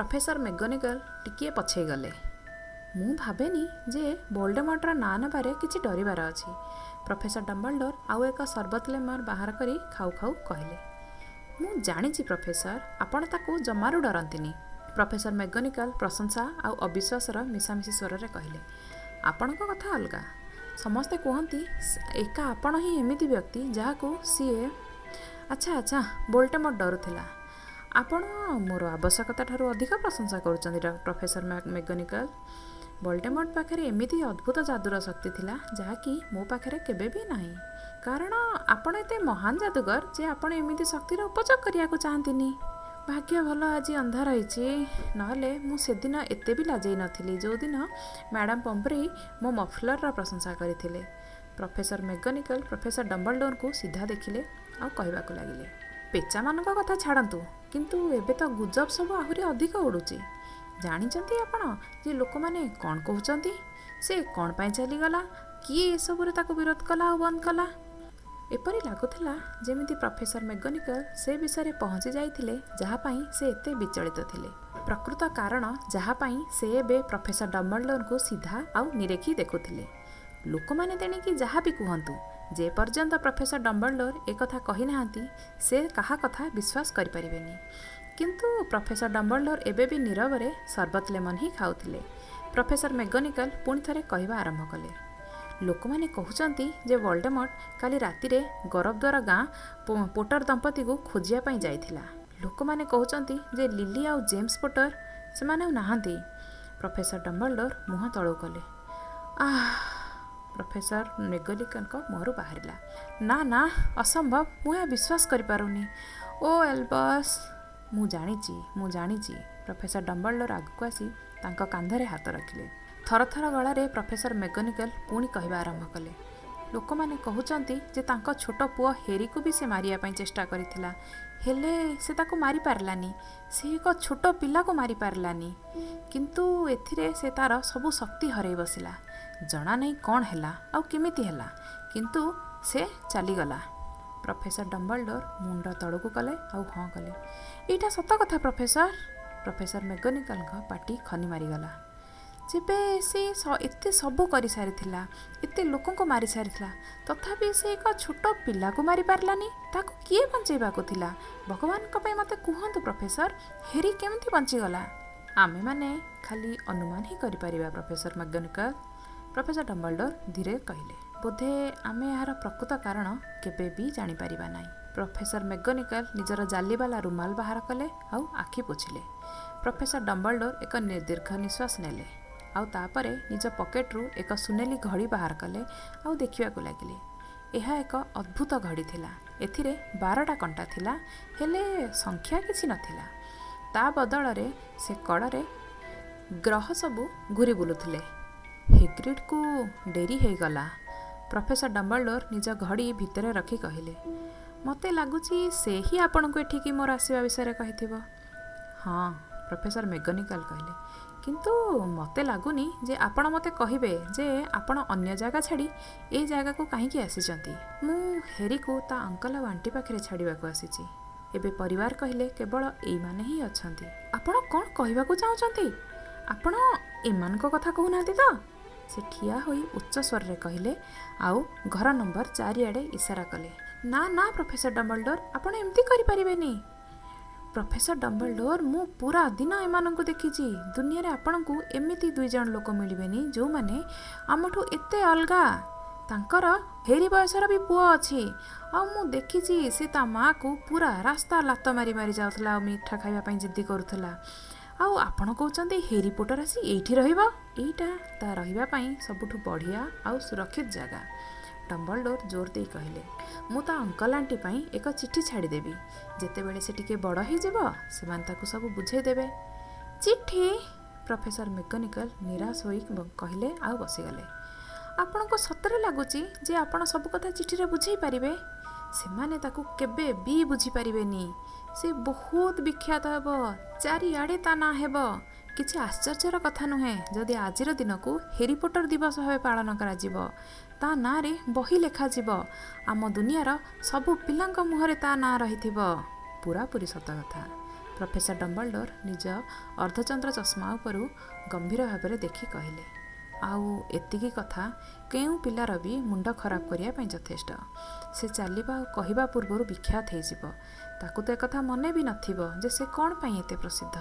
Professor ମେଗନିକାଲ ଟିକିଏ ପଛେଇ ଗଲେ। ମୁଁ ଭାବେନି ଯେ ବୋଲ୍ଡେମଟ୍ର ନାଁ ନେବାରେ କିଛି ଡରିବାର ଅଛି ପ୍ରଫେସର ଡମ୍ବଲଡୋର ଆଉ ଏକ ସର୍ବତ ଲେମର ବାହାର କରି ଖାଉ ଖାଉ କହିଲେ। ମୁଁ ଜାଣିଛି ପ୍ରଫେସର ଆପଣ ତାକୁ ଜମାରୁ ଡରନ୍ତିନି ପ୍ରଫେସର ମେଗନିକାଲ ପ୍ରଶଂସା ଆଉ ଅବିଶ୍ୱାସର ମିଶାମିଶି ସ୍ୱରରେ କହିଲେ। ଆପଣଙ୍କ କଥା ଅଲଗା। ସମସ୍ତେ କୁହନ୍ତି "ସ- ଏକା ଆପଣ ହିଁ ଏମିତି ବ୍ୟକ୍ତି ଯାହାକୁ ସିଏ ଆଚ୍ଛା ଆଚ୍ଛା ବୋଲ୍ଟେମଟ୍ ଡରୁଥିଲା। ଆପଣ ମୋର ଆବଶ୍ୟକତା ଠାରୁ ଅଧିକ ପ୍ରଶଂସା କରୁଛନ୍ତି ଡ- ପ୍ରଫେସର ମ୍ୟା- ମେଗନିକାଲ। ବୋଲ୍ଟେମଟ୍ ପାଖରେ ଏମିତି ଅଦ୍ଭୁତ ଯାଦୁର ଶକ୍ତି ଥିଲା ଯାହାକି ମୋ ପାଖରେ କେବେ ବି ନାହିଁ। କାରଣ ଆପଣ ଏତେ ମହାନ ଯାଦୁଗର ଯେ ଆପଣ ଏମିତି ଶକ୍ତିର ଉପଯୋଗ କରିବାକୁ ଚାହାନ୍ତିନି। ଭାଗ୍ୟ ଭଲ ଆଜି ଅନ୍ଧାର ହେଇଛି। ନହେଲେ ମୁଁ ସେଦିନ ଏତେ ବି ଲାଜେଇ ନଥିଲି ଯେଉଁଦିନ ମ୍ୟାଡ଼ାମ୍ ପମ୍ପ୍ରି ମୋ ମଫଲରର ପ୍ରଶଂସା କରିଥିଲେ। ପ୍ରଫେସର ମେଗନିକାଲ ପ୍ରଫେସର ଡମ୍ବଲଡୋରଙ୍କୁ ସିଧା ଦେଖିଲେ ଆଉ କହିବାକୁ ଲାଗିଲେ ପେଚାମାନଙ୍କ କଥା ଛାଡ଼ନ୍ତୁ। କିନ୍ତୁ ଏବେ ତ ଗୁଜବ ସବୁ ଆହୁରି ଅଧିକ ଉଡ଼ୁଛି ଜାଣିଛନ୍ତି ଆପଣ ଯେ ଲୋକମାନେ କ'ଣ କହୁଛନ୍ତି ସେ କ'ଣ ପାଇଁ ଚାଲିଗଲା? କିଏ ଏସବୁରେ ତାକୁ ବିରୋଧ କଲା ଆଉ ବନ୍ଦ କଲା? ଏପରି ଲାଗୁଥିଲା ଯେମିତି ପ୍ରଫେସର ମେଗନିକାଲ ସେ ବିଷୟରେ ପହଞ୍ଚି ଯାଇଥିଲେ ଯାହା ପାଇଁ ସେ ଏତେ ବିଚଳିତ ଥିଲେ। ପ୍ରକୃତ କାରଣ ଯାହା ପାଇଁ ସେ ଏବେ ପ୍ରଫେସର ଡମ୍ବଲଡୋରଙ୍କୁ ସିଧା ଆଉ ନିରେଖି ଦେଖୁଥିଲେ। ଲୋକମାନେ ତେଣିକି ଯାହା ବି କୁହନ୍ତୁ ଯେ ପର୍ଯ୍ୟନ୍ତ ପ୍ରଫେସର ଡମ୍ବଲଡୋର ଏକଥା କହିନାହାନ୍ତି ସେ କାହା କଥା ବିଶ୍ୱାସ କରିପାରିବେନି। କିନ୍ତୁ ପ୍ରଫେସର ଡମ୍ବଲଡୋର ଏବେ ବି ନୀରବରେ ସରବତ ଲେମନ ହିଁ ଖାଉଥିଲେ। ପ୍ରଫେସର ମେଗନିକାଲ ପୁଣି ଥରେ କହିବା ଆରମ୍ଭ କଲେ। ଲୋକମାନେ କହୁଛନ୍ତି ଯେ ଭୋଲ୍ଡେମଟ୍ କାଲି ରାତିରେ ଗରବଦ୍ୱାର ଗାଁ ପୋଟର ଦମ୍ପତିକୁ ଖୋଜିବା ପାଇଁ ଯାଇଥିଲା। ଲୋକମାନେ କହୁଛନ୍ତି ଯେ ଲିଲି ଆଉ ଜେମ୍ସ ପୋଟର ସେମାନେ ଆଉ ନାହାନ୍ତି। ପ୍ରଫେସର ଡମ୍ବଲଡୋର ମୁହଁ ତଳକୁ କଲେ। ଆଃ ପ୍ରଫେସର ମେଗଲିକାଙ୍କ ମୁହଁରୁ ବାହାରିଲା। ନା ନା ଅସମ୍ଭବ ମୁଁ ଏହା ବିଶ୍ୱାସ କରିପାରୁନି। ଓ ଏଲବସ୍ ମୁଁ ଜାଣିଛି ମୁଁ ଜାଣିଛି ପ୍ରଫେସର ଡମ୍ବଲଡୋର ଆଗକୁ ଆସି ତାଙ୍କ କାନ୍ଧରେ ହାତ ରଖିଲେ। ଥରଥର ଗଳାରେ ପ୍ରଫେସର ମେଗନିକାଲ ପୁଣି କହିବା ଆରମ୍ଭ କଲେ। ଲୋକମାନେ କହୁଛନ୍ତି ଯେ ତାଙ୍କ ଛୋଟ ପୁଅ ହେରିକୁ ବି ସେ ମାରିବା ପାଇଁ ଚେଷ୍ଟା କରିଥିଲା। ହେଲେ ସେ ତାକୁ ମାରିପାରିଲାନି। ସେ ଏକ ଛୋଟ ପିଲାକୁ ମାରିପାରିଲାନି। କିନ୍ତୁ ଏଥିରେ ସେ ତାର ସବୁ ଶକ୍ତି ହରାଇ ବସିଲା। ଜଣା ନାହିଁ କ'ଣ ହେଲା ଆଉ କେମିତି ହେଲା? କିନ୍ତୁ ସେ ଚାଲିଗଲା। ପ୍ରଫେସର ଡମ୍ବଲଡୋର ମୁଣ୍ଡ ତଳକୁ କଲେ ଆଉ ହଁ କଲେ। ଏଇଟା ସତ କଥା ପ୍ରଫେସର? ପ୍ରଫେସର ମେଗନିକାଲଙ୍କ ପାଟି ଖନି ମାରିଗଲା। ଯେବେ ସ- ଏତେ ସବୁ କରିସାରିଥିଲା ଏତେ ଲୋକଙ୍କୁ ମାରିସାରିଥିଲା ତଥାପି ସେ ଏକ ଛୋଟ ପିଲାକୁ ମାରିପାରିଲାନି ତାକୁ କିଏ ବଞ୍ଚେଇବାକୁ ଥିଲା? ଭଗବାନଙ୍କ ପାଇଁ ମୋତେ କୁହନ୍ତୁ ପ୍ରଫେସର ହେରି କେମିତି ବଞ୍ଚିଗଲା? ଆମେମାନେ ଖାଲି ଅନୁମାନ ହିଁ କରିପାରିବା ପ୍ରଫେସର ମେଗନିକାଲ ପ୍ରଫେସର ଡମ୍ବଲଡୋର ଧୀରେ କହିଲେ ବୋଧେ ଆମେ ଏହାର ପ୍ରକୃତ କାରଣ କେବେ ବି ଜାଣିପାରିବା ନାହିଁ ପ୍ରଫେସର ମେଗନିକାଲ ନିଜର ଜାଲିବାଲା ରୁମାଲ ବାହାର କଲେ ଆଉ ଆଖି ପୋଛିଲେ। ପ୍ରଫେସର ଡମ୍ବଲଡୋର ଏକ ନିର୍ଦୀର୍ଘ ନିଶ୍ୱାସ ନେଲେ ଆଉ ତାପରେ ନିଜ ପକେଟରୁ ଏକ ସୁନେଲି ଘଡ଼ି ବାହାର କଲେ ଆଉ ଦେଖିବାକୁ ଲାଗିଲେ। ଏହା ଏକ ଅଦ୍ଭୁତ ଘଡ଼ି ଥିଲା। ଏଥିରେ ବାରଟା କଣ୍ଟା ଥିଲା ହେଲେ ସଂଖ୍ୟା କିଛି ନଥିଲା। ତା ବଦଳରେ ସେ କଡ଼ରେ ଗ୍ରହ ସବୁ ଘୁରି ବୁଲୁଥିଲେ ହେଗ୍ରିଡ୍କୁ ଡେରି ହେଇଗଲା ପ୍ରଫେସର ଡମ୍ବଲଡୋର ନିଜ ଘଡ଼ି ଭିତରେ ରଖି କହିଲେ ମୋତେ ଲାଗୁଛି ସେ ହିଁ ଆପଣଙ୍କୁ ଏଠିକି ମୋର ଆସିବା ବିଷୟରେ କହିଥିବ ହଁ ପ୍ରଫେସର ମେଗନିକାଲ କହିଲେ କିନ୍ତୁ ମୋତେ ଲାଗୁନି ଯେ ଆପଣ ମୋତେ କହିବେ ଯେ ଆପଣ ଅନ୍ୟ ଜାଗା ଛାଡ଼ି ଏ ଜାଗାକୁ କାହିଁକି ଆସିଛନ୍ତି ମୁଁ ହେରିକୁ ତା ଅଙ୍କଲ ଆଉ ଆଣ୍ଟି ପାଖରେ ଛାଡ଼ିବାକୁ ଆସିଛି ଏବେ ପରିବାର କହିଲେ କେବଳ ଏଇମାନେ ହିଁ ଅଛନ୍ତି ଆପଣ କ'ଣ କହିବାକୁ ଚାହୁଁଛନ୍ତି ଆପଣ ଏମାନଙ୍କ କଥା କହୁନାହାନ୍ତି ତ ସେ ଠିଆ ହୋଇ ଉଚ୍ଚ ସ୍ୱରରେ କହିଲେ ଆଉ ଘର ନମ୍ବର ଚାରିଆଡ଼େ ଇସାରା କଲେ। ନା ନା ପ୍ରଫେସର ଡମ୍ବଲଡୋର ଆପଣ ଏମିତି କରିପାରିବେନି। ପ୍ରଫେସର ଡମ୍ବଲଡୋର ମୁଁ ପୁରା ଦିନ ଏମାନଙ୍କୁ ଦେଖିଛି। ଦୁନିଆରେ ଆପଣଙ୍କୁ ଏମିତି ଦୁଇ ଜଣ ଲୋକ ମିଳିବେନି ଯେଉଁମାନେ ଆମଠୁ ଏତେ ଅଲଗା। ତାଙ୍କର ହେରି ବୟସର ବି ପୁଅ ଅଛି। ଆଉ ମୁଁ ଦେଖିଛି ସେ ତା ମାଆକୁ ପୁରା ରାସ୍ତା ଲାତ ମାରି ମାରି ଯାଉଥିଲା ଆଉ ମିଠା ଖାଇବା ପାଇଁ ଜିଦ୍ଦି କରୁଥିଲା। ଆଉ ଆପଣ କହୁଛନ୍ତି ହେରି ପୋଟର ଆସି ଏଇଠି ରହିବ? ଏଇଟା ତା ରହିବା ପାଇଁ ସବୁଠୁ ବଢ଼ିଆ ଆଉ ସୁରକ୍ଷିତ ଜାଗା। ଡମ୍ବଲଡୋର ଜୋର ଦେଇ କହିଲେ ମୁଁ ତା ଅଙ୍କଲ ଆଣ୍ଟି ପାଇଁ ଏକ ଚିଠି ଛାଡ଼ିଦେବି। ଯେତେବେଳେ ସେ ଟିକେ ବଡ଼ ହେଇଯିବ ସେମାନେ ତାକୁ ସବୁ ବୁଝେଇଦେବେ ଚିଠି ପ୍ରଫେସର ମେକାନିକାଲ ନିରାଶ ହୋଇ କହିଲେ ଆଉ ବସିଗଲେ। ଆପଣଙ୍କୁ ସତରେ ଲାଗୁଛି ଯେ ଆପଣ ସବୁ କଥା ଚିଠିରେ ବୁଝେଇ ପାରିବେ? ସେମାନେ ତାକୁ କେବେ ବି ବୁଝିପାରିବେନି। ସେ ବହୁତ ବିଖ୍ୟାତ ହେବ ଚାରିଆଡ଼େ ତା ନାଁ ହେବ। କିଛି ଆଶ୍ଚର୍ଯ୍ୟର କଥା ନୁହେଁ ଯଦି ଆଜିର ଦିନକୁ ହେରିପୋଟର ଦିବସ ଭାବେ ପାଳନ କରାଯିବ ତା ନାଁରେ ବହି ଲେଖାଯିବ। ଆମ ଦୁନିଆର ସବୁ ପିଲାଙ୍କ ମୁହଁରେ ତା ନାଁ ରହିଥିବ। ପୁରାପୁରି ସତ କଥା। ପ୍ରଫେସର ଡମ୍ବଲଡୋର ନିଜ ଅର୍ଦ୍ଧଚନ୍ଦ୍ର ଚଷମା ଉପରୁ ଗମ୍ଭୀର ଭାବରେ ଦେଖି କହିଲେ ଆଉ ଏତିକି କଥା କେଉଁ ପିଲାର ବି ମୁଣ୍ଡ ଖରାପ କରିବା ପାଇଁ ଯଥେଷ୍ଟ। ସେ ଚାଲିବା ଆଉ କହିବା ପୂର୍ବରୁ ବିଖ୍ୟାତ ହେଇଯିବ। ତାକୁ ତ ଏକଥା ମନେ ବି ନଥିବ ଯେ ସେ କ'ଣ ପାଇଁ ଏତେ ପ୍ରସିଦ୍ଧ।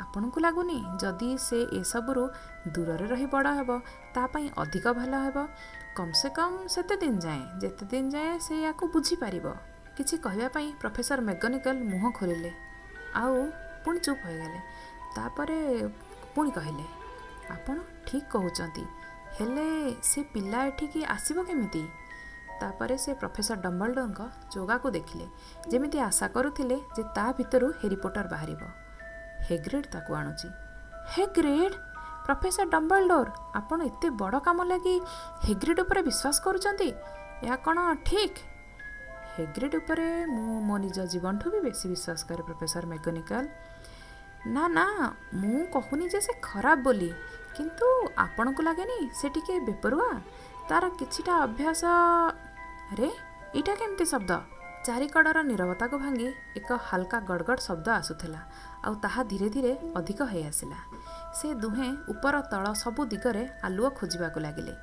ଆପଣଙ୍କୁ ଲାଗୁନି ଯଦି ସେ ଏସବୁରୁ ଦୂରରେ ରହି ବଡ଼ ହେବ ତା ପାଇଁ ଅଧିକ ଭଲ ହେବ? କମ୍ ସେ କମ୍ ସେତେ ଦିନ ଯାଏଁ ଯେତେ ଦିନ ଯାଏଁ ସେ ୟାକୁ ବୁଝିପାରିବ। କିଛି କହିବା ପାଇଁ ପ୍ରଫେସର ମେକାନିକାଲ ମୁହଁ ଖୋଲିଲେ। ଆଉ ପୁଣି ଚୁପ୍ ହୋଇଗଲେ। ତାପରେ ପୁଣି କହିଲେ ଆପଣ ଠିକ୍ କହୁଛନ୍ତି ହେଲେ ସେ ପିଲା ଏଠିକି ଆସିବ କେମିତି? ତାପରେ ସେ ପ୍ରଫେସର ଡମ୍ବଲଡୋଙ୍କ ଚୋଗାକୁ ଦେଖିଲେ ଯେମିତି ଆଶା କରୁଥିଲେ ଯେ ତା ଭିତରୁ ହେରିପୋଟର ବାହାରିବ। ହେଗ୍ରେଡ୍ ତାକୁ ଆଣୁଛି ହେଗ୍ରେଡ୍! ପ୍ରଫେସର ଡମ୍ବଲଡୋର ଆପଣ ଏତେ ବଡ଼ କାମ ଲାଗି ହେଗ୍ରେଡ୍ ଉପରେ ବିଶ୍ୱାସ କରୁଛନ୍ତି ଏହା କ'ଣ ଠିକ୍? ହେଗ୍ରେଡ୍ ଉପରେ ମୁଁ ମୋ ନିଜ ଜୀବନଠୁ ବି ବେଶୀ ବିଶ୍ୱାସ କରେ ପ୍ରଫେସର ମେକାନିକାଲ। ନା ନା ମୁଁ କହୁନି ଯେ ସେ ଖରାପ ବୋଲି। କିନ୍ତୁ ଆପଣଙ୍କୁ ଲାଗେନି ସେ ଟିକେ ବେପରୁଆ? ତାର କିଛିଟା ଅଭ୍ୟାସ ଆରେ ଏଇଟା କେମିତି ଶବ୍ଦ? ଚାରିକଡ଼ର ନିରବତାକୁ ଭାଙ୍ଗି ଏକ ହାଲକା ଗଡ଼ଗଡ଼ ଶବ୍ଦ ଆସୁଥିଲା ଆଉ ତାହା ଧୀରେ ଧୀରେ ଅଧିକ ହେଇ ଆସିଲା ସେ ଦୁହେଁ ଉପର ତଳ ସବୁ ଦିଗରେ ଆଲୁଅ ଖୋଜିବାକୁ ଲାଗିଲେ।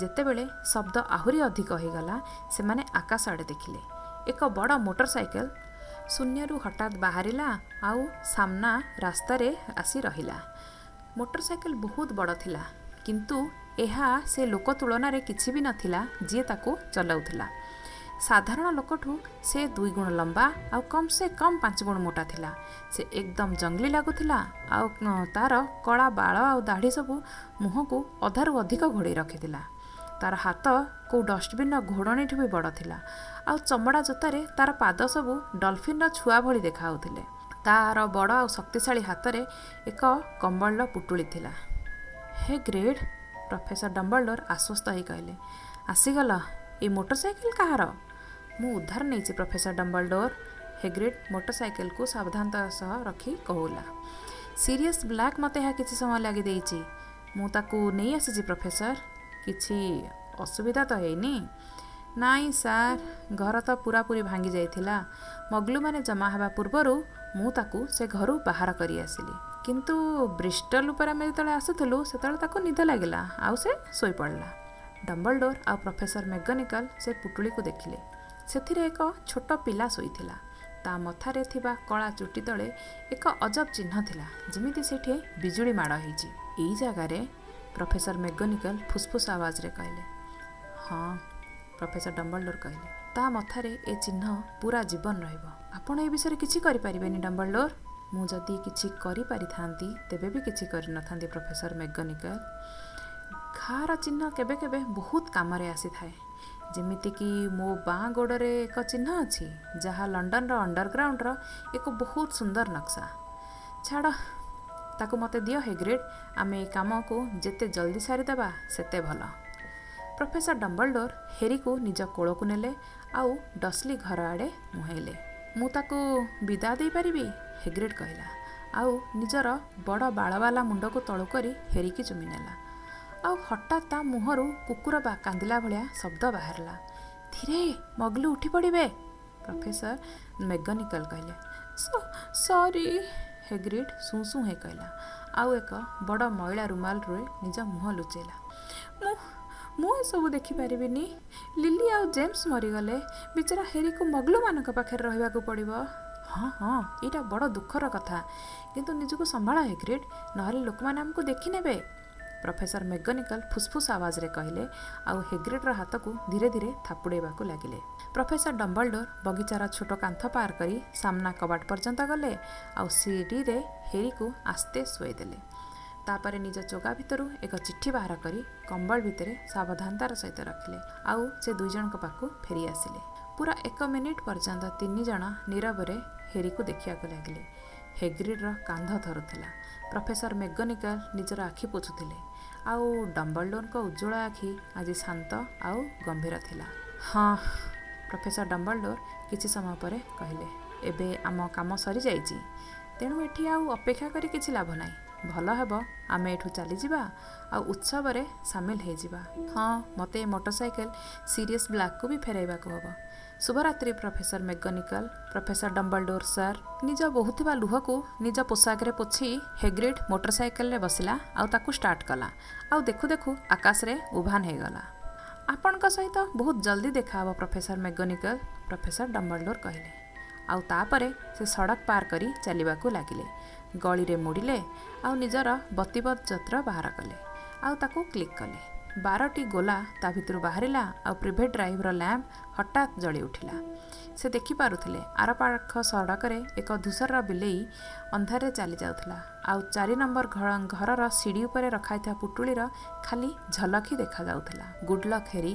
ଯେତେବେଳେ ଶବ୍ଦ ଆହୁରି ଅଧିକ ହୋଇଗଲା ସେମାନେ ଆକାଶ ଆଡ଼େ ଦେଖିଲେ। ଏକ ବଡ଼ ମୋଟର ସାଇକେଲ ଶୂନ୍ୟରୁ ହଠାତ୍ ବାହାରିଲା ଆଉ ସାମ୍ନା ରାସ୍ତାରେ ଆସି ରହିଲା। ମୋଟର ସାଇକେଲ ବହୁତ ବଡ଼ ଥିଲା କିନ୍ତୁ ଏହା ସେ ଲୋକ ତୁଳନାରେ କିଛି ବି ନଥିଲା ଯିଏ ତାକୁ ଚଲାଉଥିଲା। ସାଧାରଣ ଲୋକଠୁ ସେ ଦୁଇ ଗୁଣ ଲମ୍ବା ଆଉ କମ୍ ସେ କମ୍ ପାଞ୍ଚ ଗୁଣ ମୋଟା ଥିଲା। ସେ ଏକଦମ ଜଙ୍ଗଲି ଲାଗୁଥିଲା ଆଉ ତାର କଳା ବାଳ ଆଉ ଦାଢ଼ି ସବୁ ମୁହଁକୁ ଅଧାରୁ ଅଧିକ ଘୋଡ଼େଇ ରଖିଥିଲା। ତାର ହାତ କେଉଁ ଡଷ୍ଟବିନ୍ର ଘୋଡ଼ଣୀଠୁ ବି ବଡ଼ ଥିଲା। ଆଉ ଚମଡ଼ା ଜୋତାରେ ତାର ପାଦ ସବୁ ଡଲଫିନ୍ର ଛୁଆ ଭଳି ଦେଖାହେଉଥିଲେ ତାର ବଡ଼ ଆଉ ଶକ୍ତିଶାଳୀ ହାତରେ ଏକ କମ୍ବଳର ପୁଟୁଳି ଥିଲା। ହେ ଗ୍ରେଡ୍ ପ୍ରଫେସର ଡମ୍ବଲଡୋର ଆଶ୍ୱସ୍ତ ହୋଇ କହିଲେ ଆସିଗଲ ଏଇ ମୋଟର ସାଇକେଲ କାହାର? ମୁଁ ଉଦ୍ଧାର ନେଇଛି ପ୍ରଫେସର ଡମ୍ବଲଡୋର ହେଗ୍ରିଡ୍ ମୋଟର ସାଇକେଲକୁ ସାବଧାନତାର ସହ ରଖି କହୁଲା ସିରିୟସ୍ ବ୍ଲାକ୍ ମୋତେ ଏହା କିଛି ସମୟ ଲାଗି ଦେଇଛି। ମୁଁ ତାକୁ ନେଇ ଆସିଛି ପ୍ରଫେସର। କିଛି ଅସୁବିଧା ତ ହେଇନି। ନାଇଁ ସାର୍ ଘର ତ ପୁରାପୁରି ଭାଙ୍ଗି ଯାଇଥିଲା। ମଗ୍ଲୁମାନେ ଜମା ହେବା ପୂର୍ବରୁ ମୁଁ ତାକୁ ସେ ଘରୁ ବାହାର କରି ଆସିଲି। କିନ୍ତୁ ବ୍ରିଷ୍ଟଲ ଉପରେ ଆମେ ଯେତେବେଳେ ଆସୁଥିଲୁ ସେତେବେଳେ ତାକୁ ନିଦ ଲାଗିଲା ଆଉ ସେ ଶୋଇପଡ଼ିଲା। ଡମ୍ବଲଡୋର ଆଉ ପ୍ରଫେସର ମେକାନିକାଲ ସେ ପୁଟୁଳିକୁ ଦେଖିଲେ। ସେଥିରେ ଏକ ଛୋଟ ପିଲା ଶୋଇଥିଲା। ତା ମଥାରେ ଥିବା କଳା ଚୁଟି ତଳେ ଏକ ଅଜବ ଚିହ୍ନ ଥିଲା ଯେମିତି ସେଠି ବିଜୁଳି ମାଡ଼ ହେଇଛି। ଏଇ ଜାଗାରେ ପ୍ରଫେସର ମେକାନିକାଲ ଫୁସ୍ଫୁସ୍ ଆୱାଜରେ କହିଲେ ହଁ ପ୍ରଫେସର ଡମ୍ବଲଡୋର କହିଲେ ତା ମଥାରେ ଏ ଚିହ୍ନ ପୁରା ଜୀବନ ରହିବ। ଆପଣ ଏ ବିଷୟରେ କିଛି କରିପାରିବେନି ଡମ୍ବଲଡୋର ମୁଁ ଯଦି କିଛି କରିପାରିଥାନ୍ତି ତେବେ ବି କିଛି କରିନଥାନ୍ତି ପ୍ରଫେସର ମେକାନିକାଲ ଘାର ଚିହ୍ନ କେବେ କେବେ ବହୁତ କାମରେ ଆସିଥାଏ। ଯେମିତିକି ମୋ ବାଁ ଗୋଡ଼ରେ ଏକ ଚିହ୍ନ ଅଛି ଯାହା ଲଣ୍ଡନର ଅଣ୍ଡରଗ୍ରାଉଣ୍ଡର ଏକ ବହୁତ ସୁନ୍ଦର ନକ୍ସା। ଛାଡ଼ ତାକୁ ମୋତେ ଦିଅ ହେଗ୍ରେଡ୍ ଆମେ ଏ କାମକୁ ଯେତେ ଜଲ୍ଦି ସାରିଦେବା ସେତେ ଭଲ। ପ୍ରଫେସର ଡମ୍ବଲଡୋର ହେରିକୁ ନିଜ କୋଳକୁ ନେଲେ ଆଉ ଡସ୍ଲି ଘର ଆଡ଼େ ମୁହାଁଇଲେ। ମୁଁ ତାକୁ ବିଦା ଦେଇପାରିବି ହେଗ୍ରେଡ୍ କହିଲା। ଆଉ ନିଜର ବଡ଼ ବାଳବାଲା ମୁଣ୍ଡକୁ ତଳୁ କରି ହେରିକି ଚୁମି ନେଲା ଆଉ ହଠାତ୍ ତା ମୁହଁରୁ କୁକୁର ବା କାନ୍ଦିଲା ଭଳିଆ ଶବ୍ଦ ବାହାରିଲା। ଧୀରେ ମଗଲୁ ଉଠି ପଡ଼ିବେ? ପ୍ରଫେସର ମେକାନିକାଲ କହିଲେ। ସରି। ହେଗ୍ରିଡ୍ ସୁଁ ସୁଁ ହେ କହିଲା ଆଉ ଏକ ବଡ଼ ମଇଳା ରୁମାଲରେ ନିଜ ମୁହଁ ଲୁଚେଇଲା। ମୁଁ ମୁଁ ଏସବୁ ଦେଖିପାରିବିନି। ଲିଲି ଆଉ ଜେମ୍ସ ମରିଗଲେ। ବିଚରା ହେରିକୁ ମଗଲୁମାନଙ୍କ ପାଖରେ ରହିବାକୁ ପଡ଼ିବ। ହଁ ହଁ ଏଇଟା ବଡ଼ ଦୁଃଖର କଥା। କିନ୍ତୁ ନିଜକୁ ସମ୍ଭାଳ ହେଗ୍ରିଡ୍ ନହେଲେ ଲୋକମାନେ ଆମକୁ ଦେଖିନେବେ। ପ୍ରଫେସର ମେକାନିକାଲ ଫୁସ୍ଫୁସ୍ ଆୱାଜରେ କହିଲେ ଆଉ ହେଗ୍ରିଡ୍ର ହାତକୁ ଧୀରେ ଧୀରେ ଥାପୁଡ଼େଇବାକୁ ଲାଗିଲେ ପ୍ରଫେସର ଡମ୍ବଲଡୋର ବଗିଚାର ଛୋଟ କାନ୍ଥ ପାର କରି ସାମ୍ନା କବାଟ ପର୍ଯ୍ୟନ୍ତ ଗଲେ ଆଉ ସିଡ଼ିରେ ହେରିକୁ ଆସ୍ତେ ଶୋଇଦେଲେ ତାପରେ ନିଜ ଚୋଗା ଭିତରୁ ଏକ ଚିଠି ବାହାର କରି କମ୍ବଳ ଭିତରେ ସାବଧାନତାର ସହିତ ରଖିଲେ ଆଉ ସେ ଦୁଇ ଜଣଙ୍କ ପାଖକୁ ଫେରି ଆସିଲେ। ପୁରା ଏକ ମିନିଟ୍ ପର୍ଯ୍ୟନ୍ତ ତିନି ଜଣ ନୀରବରେ ହେରିକୁ ଦେଖିବାକୁ ଲାଗିଲେ। ହେଗ୍ରିଡ୍ର କାନ୍ଧ ଥରୁଥିଲା। ପ୍ରଫେସର ମେଗନିକାଲ ନିଜର ଆଖି ପୋଛୁଥିଲେ। ଆଉ ଡମ୍ବଲଡୋରଙ୍କ ଉଜ୍ଜଳ ଆଖି ଆଜି ଶାନ୍ତ ଆଉ ଗମ୍ଭୀର ଥିଲା। ହଁ। ପ୍ରଫେସର ଡମ୍ବଲଡୋର କିଛି ସମୟ ପରେ କହିଲେ ଏବେ ଆମ କାମ ସରିଯାଇଛି। ତେଣୁ ଏଠି ଆଉ ଅପେକ୍ଷା କରି କିଛି ଲାଭ ନାହିଁ। ଭଲ ହେବ ଆମେ ଏଠୁ ଚାଲିଯିବା ଆଉ ଉତ୍ସବରେ ସାମିଲ ହେଇଯିବା। ହଁ ମୋତେ ଏ ମୋଟରସାଇକେଲ ସିରିୟସ୍ ବ୍ଲାକ୍କୁ ବି ଫେରାଇବାକୁ ହେବ। ଶୁଭରାତ୍ରି professor McGonagall. Professor Dumbledore sir ନିଜ ବହୁଥିବା ଲୁହକୁ ନିଜ ପୋଷାକରେ ପୋଛି ହେଗ୍ରିଡ୍ ମୋଟରସାଇକେଲରେ ବସିଲା ଆଉ ତାକୁ ଷ୍ଟାର୍ଟ କଲା। ଆଉ ଦେଖୁ ଦେଖୁ ଆକାଶରେ ଉଭାନ ହେଇଗଲା। ଆପଣଙ୍କ ସହିତ ବହୁତ ଜଲ୍ଦି ଦେଖାହେବ ପ୍ରଫେସର ମେକାନିକାଲ ପ୍ରଫେସର ଡମ୍ବଲଡୋର କହିଲେ। ଆଉ ତାପରେ ସେ ସଡ଼କ ପାର କରି ଚାଲିବାକୁ ଲାଗିଲେ। ଗଳିରେ ମୋଡ଼ିଲେ ଆଉ ନିଜର ବତିବତ୍ ଯତ୍ର ବାହାର କଲେ। ଆଉ ତାକୁ କ୍ଲିକ୍ କଲେ। ବାରଟି ଗୋଲା ତା ଭିତରୁ ବାହାରିଲା ଆଉ ପ୍ରିଭେଟ୍ ଡ୍ରାଇଭର ଲ୍ୟାମ୍ପ ହଠାତ୍ ଜଳି ଉଠିଲା। ସେ ଦେଖିପାରୁଥିଲେ ଆରପାଖ ସଡ଼କରେ ଏକ ଧୂସର ବିଲେଇ ଅନ୍ଧାରରେ ଚାଲି ଯାଉଥିଲା। ଆଉ ଚାରି ନମ୍ବର ଘରର ସିଡ଼ି ଉପରେ ରଖାଇଥିବା ପୁଟୁଳିର ଖାଲି ଝଲକ ଦେଖାଯାଉଥିଲା। ଗୁଡ୍ ଲକ୍ ହେରି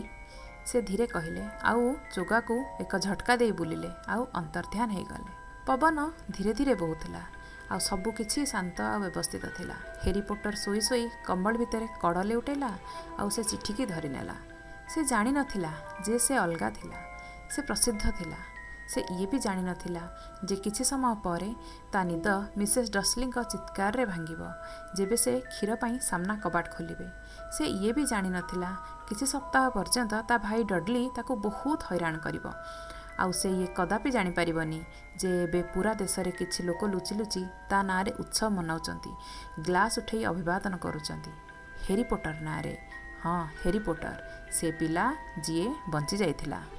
ସେ ଧୀରେ କହିଲେ ଆଉ ଚୋଗାକୁ ଏକ ଝଟକା ଦେଇ ବୁଲିଲେ ଆଉ ଅନ୍ତର୍ଧ୍ୟାନ ହେଇଗଲେ। ପବନ ଧୀରେ ଧୀରେ ବହୁଥିଲା। ଆଉ ସବୁକିଛି ଶାନ୍ତ ଆଉ ବ୍ୟବସ୍ଥିତ ଥିଲା। ହେରି ପୋଟର ଶୋଇ ଶୋଇ କମ୍ବଳ ଭିତରେ କଡ଼ ଲେଉଟାଇଲା ଆଉ ସେ ଚିଠିକି ଧରିନେଲା। ସେ ଜାଣିନଥିଲା ଯେ ସେ ଅଲଗା ଥିଲା। ସେ ପ୍ରସିଦ୍ଧ ଥିଲା। ସେ ଇଏ ବି ଜାଣିନଥିଲା ଯେ କିଛି ସମୟ ପରେ ତା ନିଦ ମିସେସ୍ ଡସ୍ଲିଙ୍କ ଚିତ୍କାରରେ ଭାଙ୍ଗିବ। ଯେବେ ସେ କ୍ଷୀର ପାଇଁ ସାମ୍ନା କବାଟ ଖୋଲିବେ। ସେ ଇଏ ବି ଜାଣିନଥିଲା। କିଛି ସପ୍ତାହ ପର୍ଯ୍ୟନ୍ତ ତା ଭାଇ ଡଡଲି ତାକୁ ବହୁତ ହଇରାଣ କରିବ। ଆଉ ସେ ଇଏ କଦାପି ଜାଣିପାରିବନି ଯେ ଏବେ ପୁରା ଦେଶରେ କିଛି ଲୋକ ଲୁଚି ଲୁଚି ତା ନାଁରେ ଉତ୍ସବ ମନାଉଛନ୍ତି ଗ୍ଲାସ୍ ଉଠେଇ ଅଭିବାଦନ କରୁଛନ୍ତି ହେରି ପୋଟର ନାଁରେ। ହଁ ହେରି ପୋଟର। ସେ ପିଲା ଯିଏ ବଞ୍ଚି ଯାଇଥିଲା